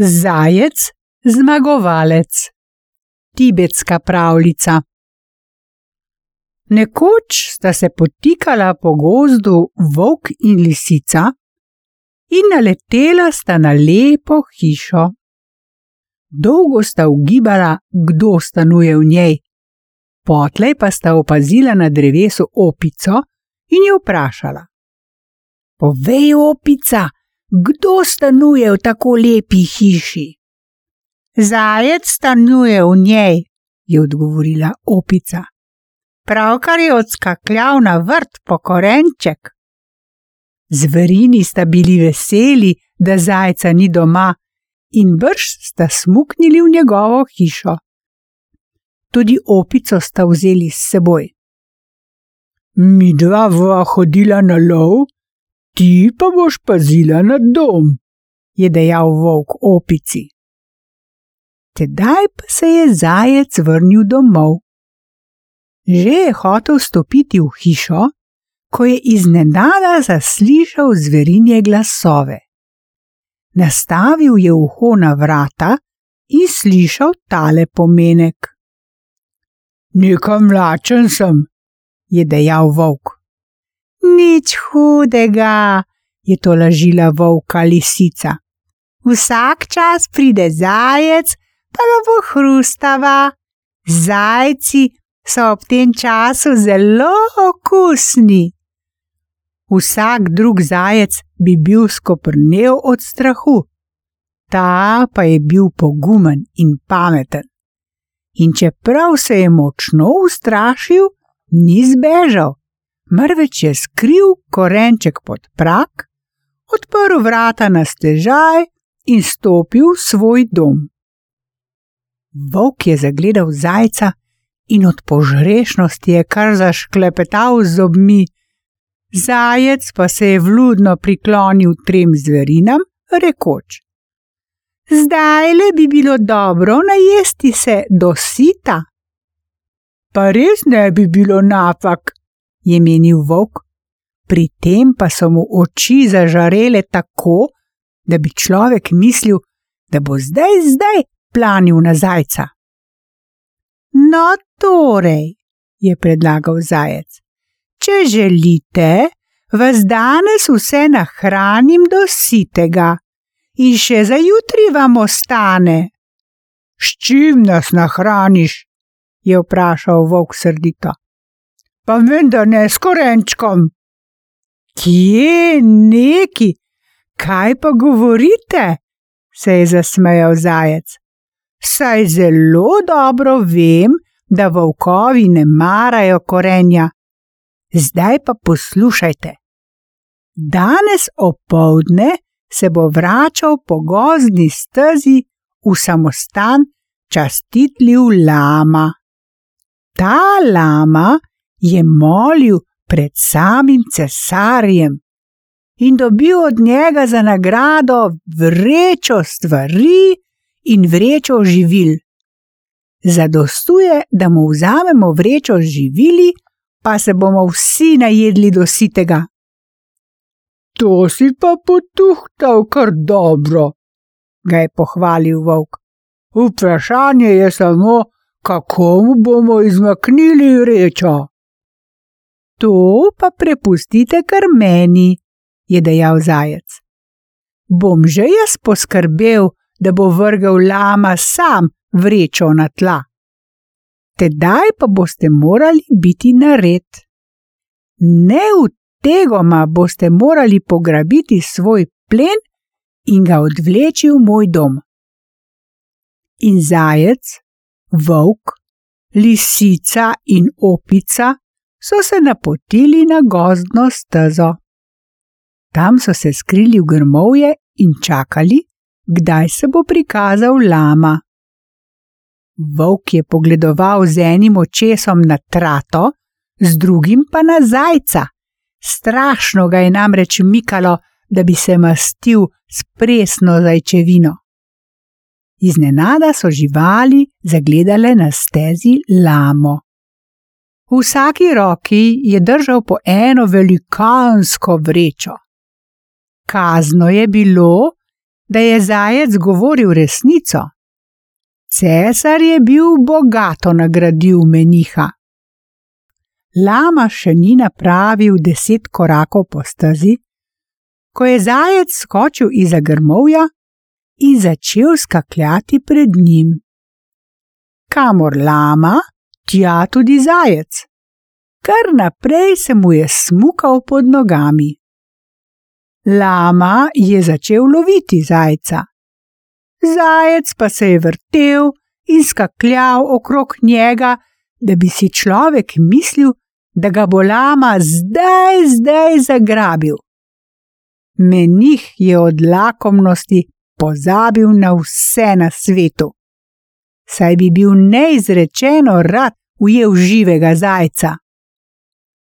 Zajec, zmagovalec. Tibetska pravljica. Nekoč sta se potikala po gozdu volk in lisica, in naletela sta na lepo hišo. Dolgo sta ugibala, kdo stanuje v njej, potlej pa sta opazila na drevesu opico in jo vprašala: Povej, opica, kdo stanuje v tako lepi hiši? Zajec stanuje v njej, je odgovorila opica. Pravkar je odskakljal na vrt po korenček. Zverini sta bili veseli, da zajca ni doma, in brž sta smuknili v njegovo hišo. Tudi opico sta vzeli s seboj. Mi dva bova hodila na lov, ti pa boš pazila na dom, je dejal volk opici. Tedaj pa se je zajec vrnil domov. Že je hotel stopiti v hišo, ko je iznenada zaslišal zverinje glasove. Nastavil je uho na vrata in slišal tale pomenek. Nekam mlačen sem, je dejal volk. Nič hudega, je to lažila volka lisica. Vsak čas pride zajec, pa ga bo hrustava. Zajci so ob tem času zelo okusni. Vsak drug zajec bi bil skoprnel od strahu, ta pa je bil pogumen in pameten. In čeprav se je močno ustrašil, ni zbežal mrveč je skril korenček pod prak, odprl vrata na stežaj in stopil v svoj dom. Volk je zagledal zajca in od požrešnosti je kar zašklepetal z zobmi. Zajec pa se je vludno priklonil trem zverinam, rekoč: Zdaj le bi bilo dobro najesti se do sita. Pa res ne bi bilo napak, je menil volk, pri tem pa so mu oči zažarele tako, da bi človek mislil, da bo zdaj, zdaj planil na zajca. No, torej, je predlagal zajec, če želite, vas danes vse nahranim do sitega in še za jutri vam ostane. S čim nas nahraniš? je vprašal volk srdito pa vendar ne s korenčkom. Kje neki, kaj pa govorite? se je zasmejal zajec. Saj zelo dobro vem, da volkovi ne marajo korenja. Zdaj pa poslušajte. Danes opoldne se bo vračal po gozdni stezi v samostan častitljiv lama. Ta lama je molil pred samim cesarjem in dobil od njega za nagrado vrečo stvari in vrečo živil. Zadostuje, da mu vzamemo vrečo živili, pa se bomo vsi najedli do sitega. To si pa potuhtal kar dobro, ga je pohvalil volk. Vprašanje je samo, kako mu bomo izmaknili vrečo. To pa prepustite kar meni, je dejal zajec. Bom že jaz poskrbel, da bo vrgel lama sam vrečo na tla. Tedaj pa boste morali biti nared. Ne v tegoma boste morali pograbiti svoj plen in ga odvleči v moj dom. In zajec, volk, lisica in opica so se napotili na gozdno stezo. Tam so se skrili v grmovje in čakali, kdaj se bo prikazal lama. Volk je pogledoval z enim očesom na trato, z drugim pa na zajca. Strašno ga je namreč mikalo, da bi se mastil s presno zajčevino. Iznenada so živali zagledale na stezi lamo. V vsaki roki je držal po eno velikansko vrečo. Kazno je bilo, da je zajec govoril resnico. Cesar je bil bogato nagradil meniha. Lama še ni napravil deset korakov po stezi, ko je zajec skočil iza grmovja in začel skakljati pred njim. Kamor lama, tja tudi zajec. Kar naprej se mu je smukal pod nogami. Lama je začel loviti zajca. Zajec pa se je vrtel in skakljal okrog njega, da bi si človek mislil, da ga bo lama zdaj, zdaj zagrabil. Menih je od lakomnosti pozabil na vse na svetu. Saj bi bil neizrečeno rad ujel živega zajca.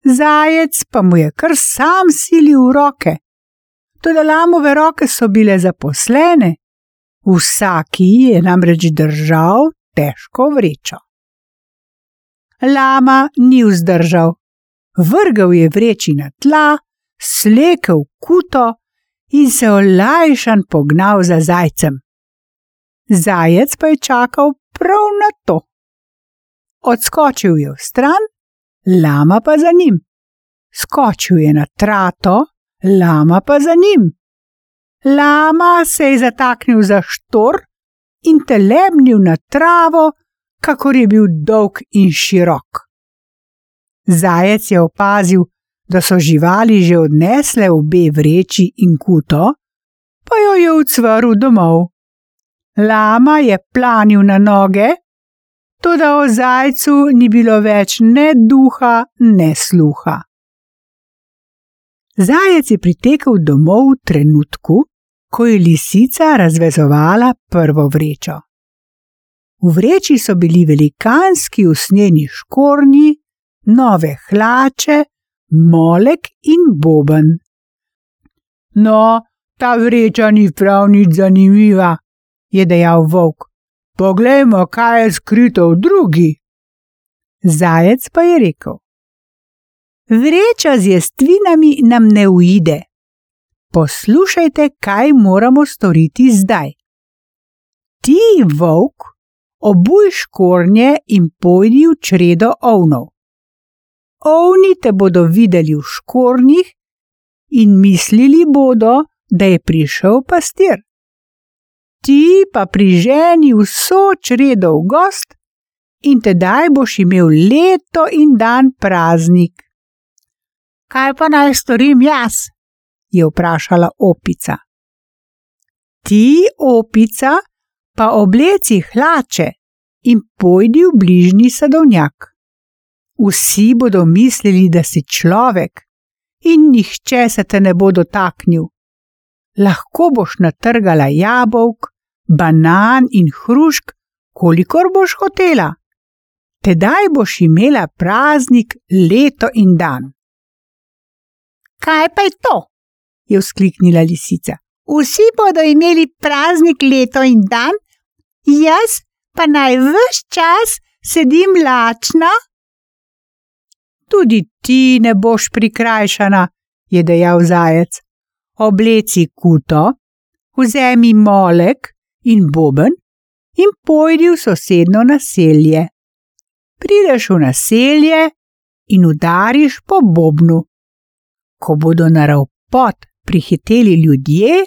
Zajec pa mu je kar sam silil v roke. Tudi lamove roke so bile zaposlene, vsaki je namreč držal težko vrečo. Lama ni vzdržal, vrgal je vreči na tla, slekel kuto in se olajšan pognal za zajcem. Zajec pa je čakal prav na to. Odskočil je v stran, lama pa za njim. Skočil je na trato, lama pa za njim. Lama se je zataknil za štor in telebnil na travo, kakor je bil dolg in širok. Zajec je opazil, da so živali že odnesle obe vreči in kuto, pa jo je ucvrl domov. Lama je planil na noge, tudi o zajcu ni bilo več ne duha, ne sluha. Zajec je pritekel domov v trenutku, ko je lisica razvezovala prvo vrečo. V vreči so bili velikanski usnjeni škornji, nove hlače, molek in boben. No, ta vreča ni prav nič zanimiva, je dejal volk. Poglejmo, kaj je skrito v drugi. Zajec pa je rekel: Vreča z jestvinami nam ne uide. Poslušajte, kaj moramo storiti zdaj. Ti, volk, obuj škornje in pojdi v čredo ovnov. Ovni te bodo videli v škornjih in mislili bodo, da je prišel pastir ti pa priženi vso čredo v gost in tedaj boš imel leto in dan praznik. Kaj pa naj storim jaz? je vprašala opica. Ti, opica, pa obleci hlače in pojdi v bližnji sadovnjak. Vsi bodo mislili, da si človek, in nihče se te ne bo dotaknil. Lahko boš natrgala jabolk, banan in hrušk, kolikor boš hotela. Tedaj boš imela praznik leto in dan. Kaj pa je to? je vzkliknila lisica. Vsi bodo imeli praznik leto in dan, jaz pa naj vse čas sedim lačna. Tudi ti ne boš prikrajšana, je dejal zajec. Obleci kuto, vzemi molek in boben in pojdi v sosedno naselje. Prideš v naselje in udariš po bobnu. Ko bodo na ravpot prihiteli ljudje,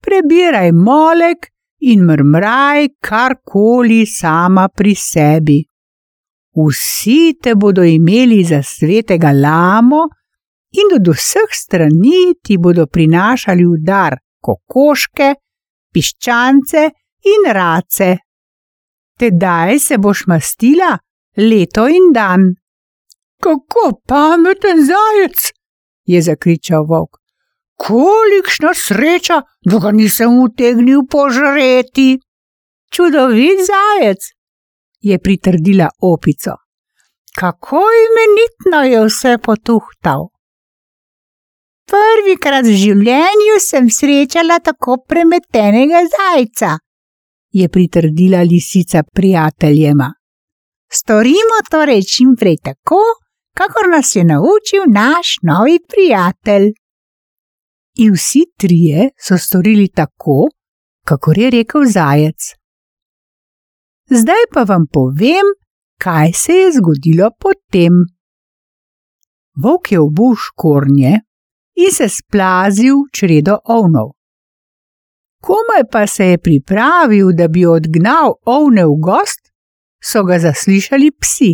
prebiraj molek in mrmraj karkoli sama pri sebi. Vsi te bodo imeli za svetega lamo in od vseh strani ti bodo prinašali udar kokoške, piščance in race. Tedaj se boš mastila leto in dan. Kako pameten zajec! je zakričal volk. Kolikšna sreča, da ga nisem utegnil požreti! Čudovit zajec! je pritrdila opico. Kako imenitno je vse potuhtal! Prvikrat v življenju sem srečala tako premetenega zajca, je pritrdila lisica prijateljema. Storimo torej čim prej tako, kakor nas je naučil naš novi prijatelj. In vsi trije so storili tako, kako je rekel zajec. Zdaj pa vam povem, kaj se je zgodilo potem. Vok je obul škornje in se splazil čredo ovnov. Komaj pa se je pripravil, da bi odgnal ovne v gost, so ga zaslišali psi.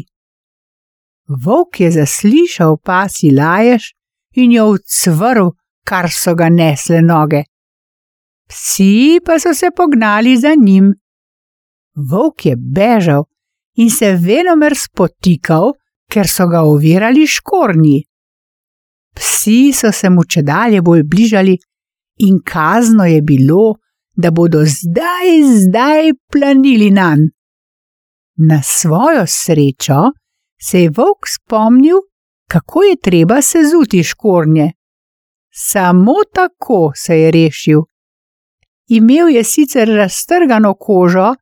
Vok je zaslišal pasi laješ in jo odsvrl, kar so ga nesle noge. Psi pa so se pognali za njim. Vok je bežal in se venomer spotikal, ker so ga ovirali škornji. Psi so se mu če dalje bolj bližali in kazno je bilo, da bodo zdaj, zdaj planili na njega. Na svojo srečo se je volk spomnil, kako je treba sezuti škornje. Samo tako se je rešil. Imel je sicer raztrgano kožo,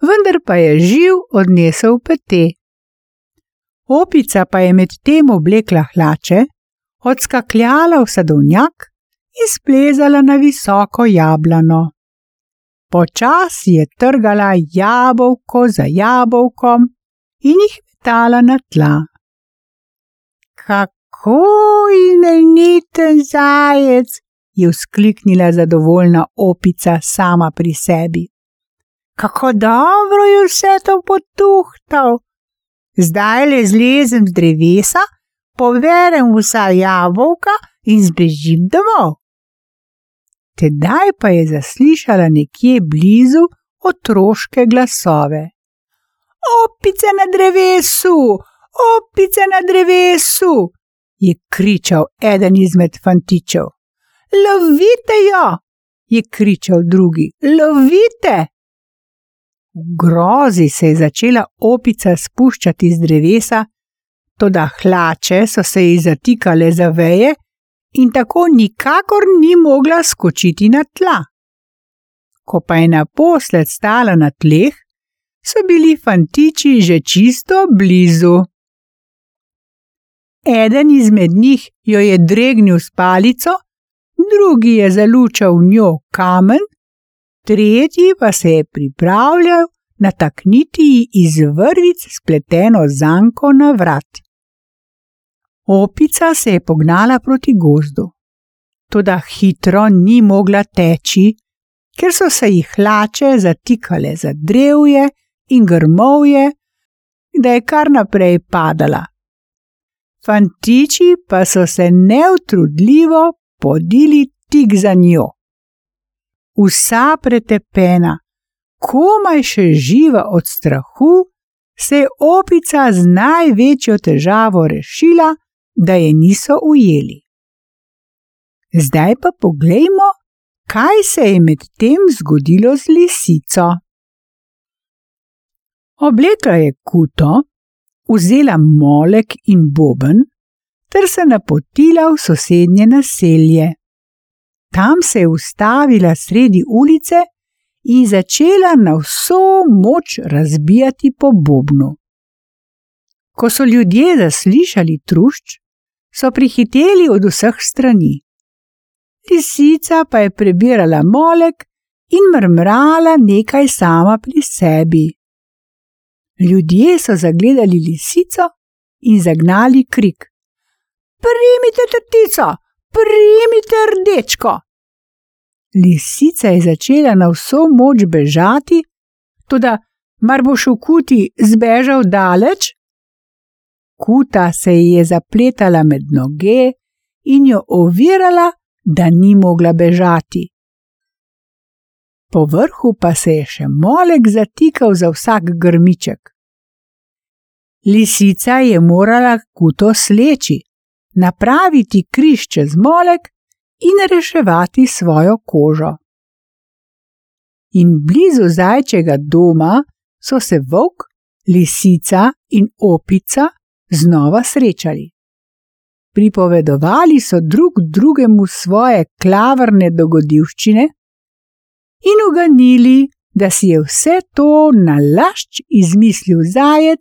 vendar pa je živ odnesel pete. Opica pa je med tem oblekla hlače, odskakljala v sadovnjak in splezala na visoko jablano. Počasi je trgala jabolko za jabolkom in jih metala na tla. Kako imeniten zajec, je vzkliknila zadovoljna opica sama pri sebi. Kako dobro je vse to potuhtal. Zdaj le zlezem z drevesa, poverem vsa jabolka in zbežim domov. Tedaj pa je zaslišala nekje blizu otroške glasove. Opice na drevesu, opice na drevesu, je kričal eden izmed fantičev. Lovite jo, je kričal drugi, lovite. V grozi se je začela opica spuščati z drevesa, toda hlače so se ji zatikale za veje in tako nikakor ni mogla skočiti na tla. Ko pa je naposled stala na tleh, so bili fantiči že čisto blizu. Eden izmed njih jo je dregnil s palico, drugi je zalučal v njo kamen, tretji pa se je pripravljal natakniti iz vrvic spleteno zanko na vrat. Opica se je pognala proti gozdu. Toda hitro ni mogla teči, ker so se jih hlače zatikale za drevje in grmovje, da je kar naprej padala. Fantiči pa so se neutrudljivo podili tik za njo. Vsa pretepena, komaj še živa od strahu, se je opica z največjo težavo rešila, da je niso ujeli. Zdaj pa poglejmo, kaj se je med tem zgodilo z lisico. Oblekla je kuto, vzela molek in boben, ter se napotila v sosednje naselje. Tam se je ustavila sredi ulice in začela na vso moč razbijati po bobnu. Ko so ljudje zaslišali trušč, so prihiteli od vseh strani. Lisica pa je prebirala molek in mrmrala nekaj sama pri sebi. Ljudje so zagledali lisico in zagnali krik: Primite tetico, primite rdečko! Lisica je začela na vso moč bežati, tudi mar bo šel kuti zbežal daleč? Kuta se ji je zapletala med noge in jo ovirala, da ni mogla bežati. Po vrhu pa se je še molek zatikal za vsak grmiček. Lisica je morala kuto sleči, napraviti križ čez molek in reševati svojo kožo. In blizu zajčega doma so se volk, lisica in opica znova srečali. Pripovedovali so drug drugemu svoje klavrne dogodivščine in uganili, da si je vse to nalašč izmislil zajec,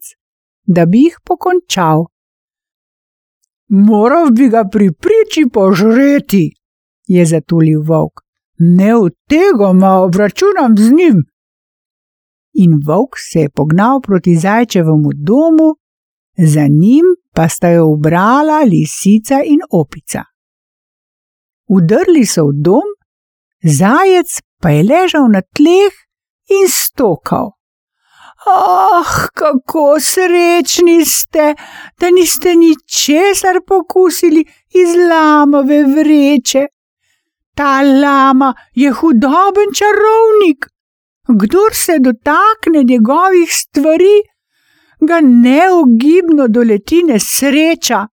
da bi jih pokončal. Moral bi ga pri priči požreti, je zatulil volk. Ne od tega, ma obračunam z njim. In volk se je pognal proti zajčevemu domu, za njim pa sta jo ubrala lisica in opica. Udrli so v dom, zajec pa je ležal na tleh in stokal. Ah, kako srečni ste, da niste ničesar pokusili iz lamove vreče. Ta lama je hudoben čarovnik. Kdor se dotakne njegovih stvari, ga neogibno doleti nesreča.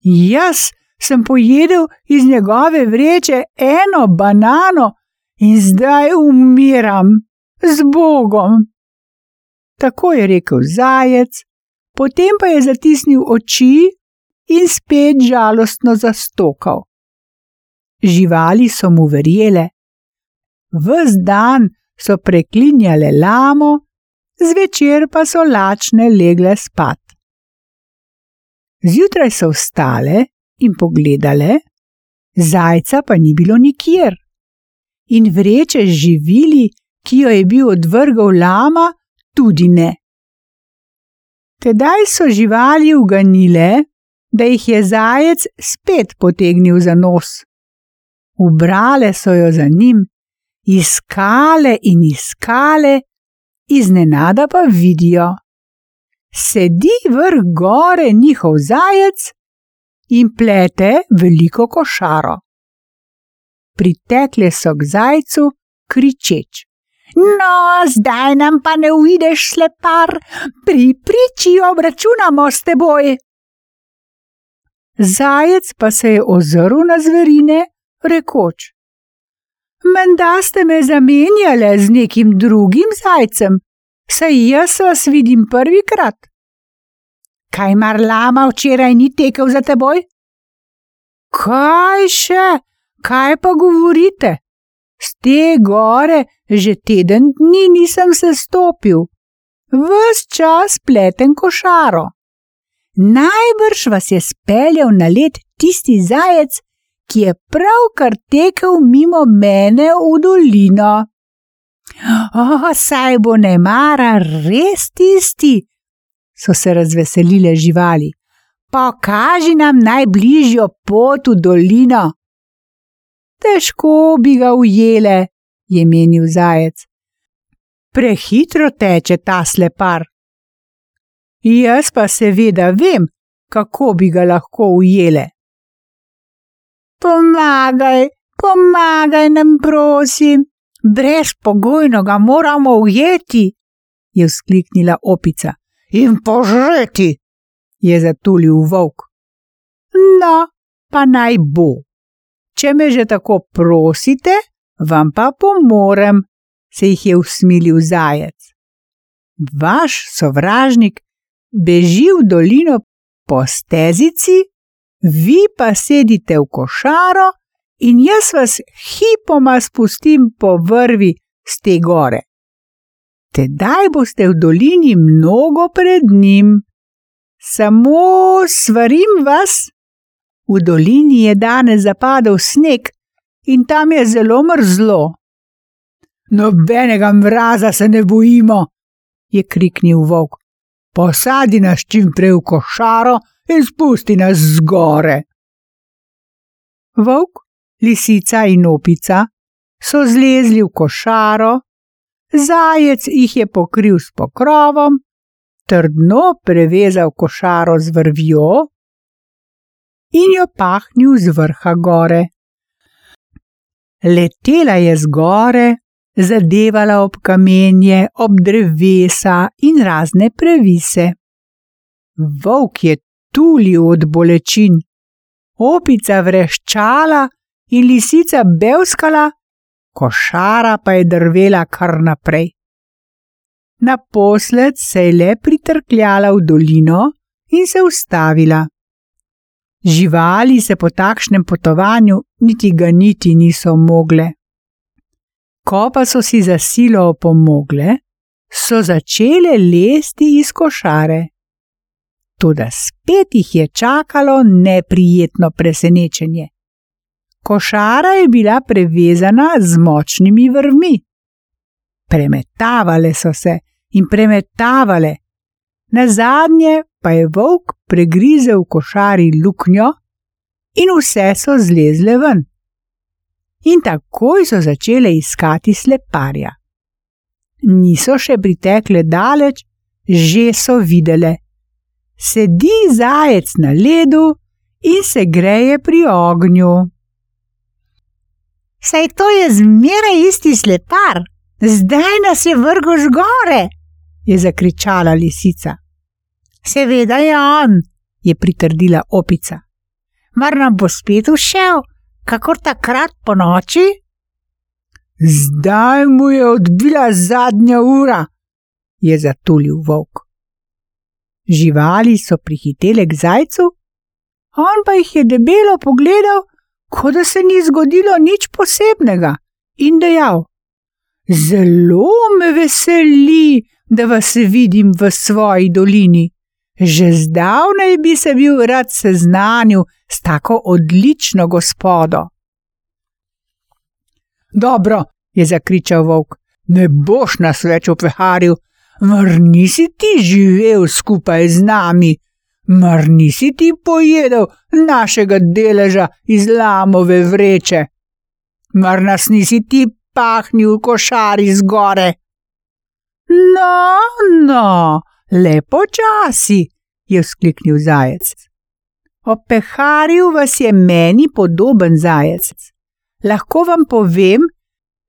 Jaz sem pojedel iz njegove vreče eno banano in zdaj umiram z Bogom. Tako je rekel zajec, potem pa je zatisnil oči in spet žalostno zastokal. Živali so mu verjele. Ves dan so preklinjale lamo, zvečer pa so lačne legle spat. Zjutraj so vstale in pogledale, zajca pa ni bilo nikjer. In vreče z živili, ki jo je bil odvrgal lama, tudi ne. Tedaj so živali uganile, da jih je zajec spet potegnil za nos. Ubrale so jo za njim, iskale in iskale, iznenada pa vidijo. Sedi vrh gore njihov zajec in plete veliko košaro. Pritekle so k zajcu, kričeč: No, zdaj nam pa ne uideš, slepar, pri priči obračunamo s teboj. Zajec pa se je ozrl na zverine, rekoč: Menda ste me zamenjali z nekim drugim zajcem, saj jaz vas vidim prvi krat. Kaj mar lama včeraj ni tekel za teboj? Kaj še, kaj pa govorite? Z te gore že teden dni nisem se stopil, ves čas pleten košaro. Najbrž vas je speljal na let tisti zajec, ki je pravkar tekel mimo mene v dolino. O, oh, saj bo ne mara res tisti, so se razveselile živali. Pokaži nam najbližjo pot v dolino. Težko bi ga ujele, je menil zajec. Prehitro teče ta slepar. Jaz pa seveda vem, kako bi ga lahko ujele. Pomagaj, pomagaj nam, prosim, brezpogojno ga moramo ujeti, je vzkliknila opica. In požreti, je zatulil volk. No, pa naj bo. Če me že tako prosite, vam pa pomorem, se jih je usmilil zajec. Vaš sovražnik beži v dolino po stezici, vi pa sedite v košaro in jaz vas hipoma spustim po vrvi z te gore. Tedaj boste v dolini mnogo pred njim. Samo svarim vas, v dolini je danes zapadel sneg in tam je zelo mrzlo. Nobenega mraza se ne bojimo, je kriknil volk. Posadi nas čim prej v košaro in spusti nas zgore. Volk, lisica in opica so zlezli v košaro, zajec jih je pokril s pokrovom, trdno prevezal košaro z vrvjo in jo pahnil z vrha gore. Letela je zgore, zadevala ob kamenje, ob drevesa in razne previse. Volk je tulil od bolečin, opica vreščala in lisica belskala, košara pa je drvela kar naprej. Naposled se je le pritrkljala v dolino in se ustavila. Živali se po takšnem potovanju niti ga niti niso mogle. Ko pa so si za silo opomogle, so začele lesti iz košare. Toda spet jih je čakalo neprijetno presenečenje. Košara je bila prevezana z močnimi vrvmi. Premetavale so se in premetavale, na zadnje pa je volk pregrizel v košari luknjo in vse so zlezle ven. In takoj so začele iskati sleparja. Niso še pritekle daleč, že so videle. Sedi zajec na ledu in se greje pri ognju. Saj to je zmeraj isti slepar, zdaj nas je vrgel zgore, je zakričala lisica. Seveda je on, je pritrdila opica. Mar nam bo spet všel, kakor takrat po noči? Zdaj mu je odbila zadnja ura, je zatulil volk. Živali so prihitele k zajcu, on pa jih je debelo pogledal, kot da se ni zgodilo nič posebnega, in dejal: Zelo me veseli, da vas vidim v svoji dolini. Že zdavnaj bi se bil rad seznanil s tako odlično gospodo. Dobro, je zakričal volk, ne boš nas več opeharil, mar nisi ti živel skupaj z nami, mar nisi ti pojedel našega deleža iz lamove vreče, mar nas nisi ti pahnil košari zgore. No, no, lepo časi, je vzkliknil zajec. Opeharil vas je meni podoben zajec. Lahko vam povem,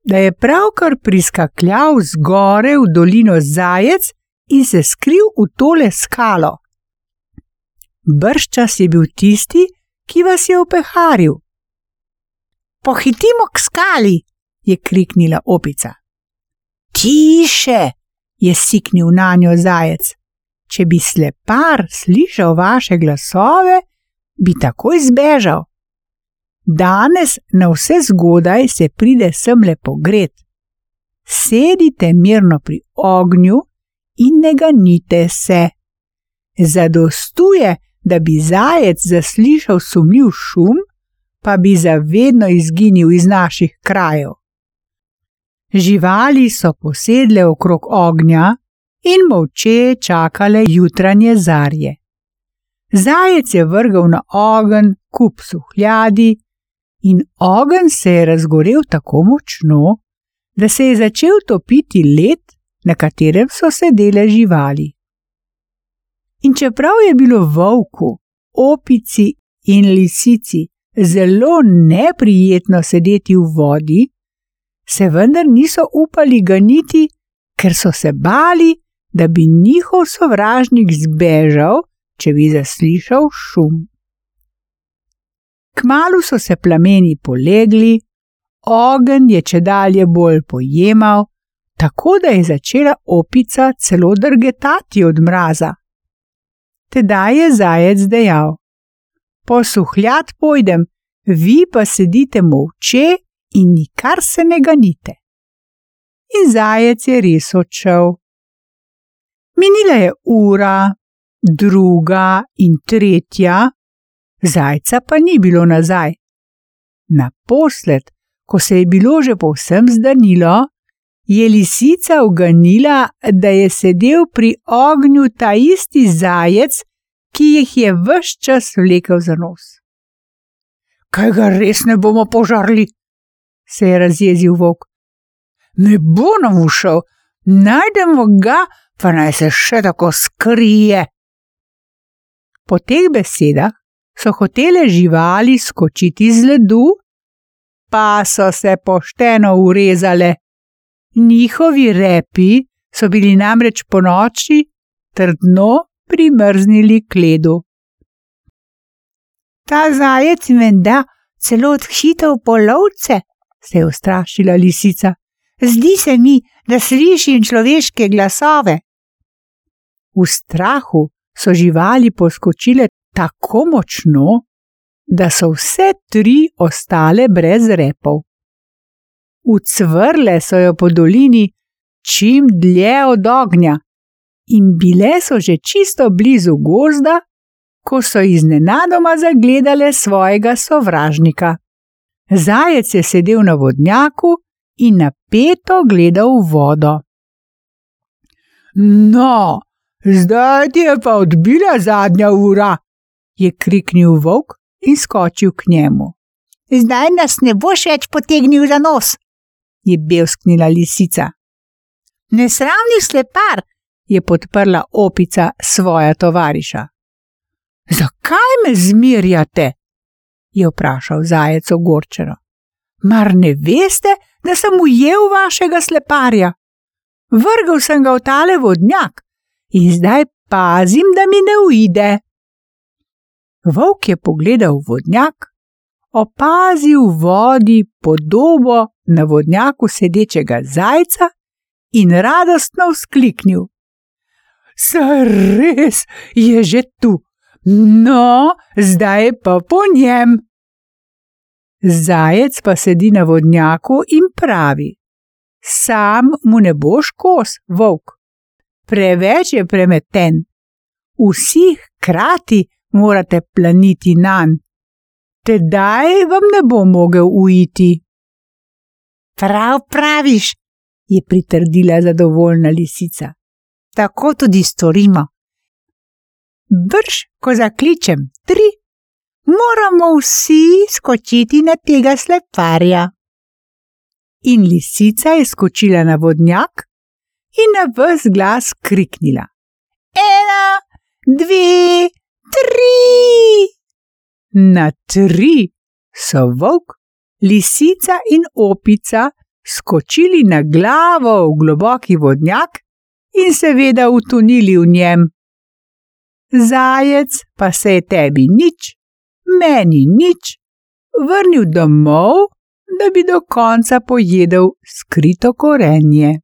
da je pravkar priskakljal zgore v dolino zajec in se skril v tole skalo. Brščas je bil tisti, ki vas je opeharil. Pohitimo k skali, je kriknila opica. Tiše, je siknil na njo zajec. Če bi slepar slišal vaše glasove, bi takoj zbežal. Danes na vse zgodaj se pride sem lepo gret. Sedite mirno pri ognju in ne ganite se. Zadostuje, da bi zajec zaslišal sumljiv šum, pa bi zavedno izginil iz naših krajev. Živali so posedle okrog ognja in molče čakale jutranje zarje. Zajec je vrgal na ogen kup suhljadi, in ogen se je razgorel tako močno, da se je začel topiti led, na katerem so sedele živali. In čeprav je bilo volku, opici in lisici zelo neprijetno sedeti v vodi, se vendar niso upali ganiti, ker so se bali, da bi njihov sovražnik zbežal, če bi zaslišal šum. Kmalu so se plameni polegli, ogen je če dalje bolj pojemal, tako da je začela opica celo drgetati od mraza. Tedaj je zajec dejal: Posuhljat pojdem, vi pa sedite molče in nikar se ne ganite. In zajec je res odšel. Minila je ura, druga in tretja, zajca pa ni bilo nazaj. Naposled, ko se je bilo že povsem zdanilo, je lisica uganila, da je sedel pri ognju ta isti zajec, ki jih je vse čas vlekel za nos. Kaj ga res ne bomo požarli? se je razjezil vok. Ne bo nam ušel, najdemo ga, pa naj se še tako skrije. Po teh besedah so hotele živali skočiti z ledu, pa so se pošteno urezale. Njihovi repi so bili namreč po noči trdno primrznili k ledu. Ta zajec menda celo odhitel polovce, se je ustrašila lisica. Zdi se mi, da slišim človeške glasove. V strahu so živali poskočile tako močno, da so vse tri ostale brez repov. Ucvrle so jo po dolini čim dlje od ognja, in bile so že čisto blizu gozda, ko so iznenadoma zagledale svojega sovražnika. Zajec je sedel na vodnjaku in napeto gledal v vodo. No, zdaj ti je pa odbila zadnja ura, je kriknil volk in skočil k njemu. Zdaj nas ne boš več potegnil za nos, je belsknila lisica. Nesramni slepar, je podprla opica svoja tovariša. Zakaj me zmirjate? je vprašal zajec ogorčeno. Mar ne veste, da sem ujel vašega sleparja? Vrgal sem ga v tale vodnjak in zdaj pazim, da mi ne uide. Volk je pogledal vodnjak, opazil v vodi podobo na vodnjaku sedečega zajca in radostno vzkliknil: Saj res je že tu, no, zdaj pa po njem. Zajec pa sedi na vodnjaku in pravi: Sam mu ne boš kos, volk. Preveč je premeten. Vsi hkrati morate planiti na njega. Tedaj vam ne bo mogel uiti. Prav praviš, je pritrdila zadovoljna lisica. Tako tudi storimo. Brž, ko zakličem tri, moramo vsi skočiti na tega sleparja. In lisica je skočila na vodnjak in na vse glas kriknila: Ena, dve, tri! Na tri so volk, lisica in opica skočili na glavo v globoki vodnjak in seveda utonili v njem. Zajec pa se je tebi nič, meni nič, vrnil domov, da bi do konca pojedel skrito korenje.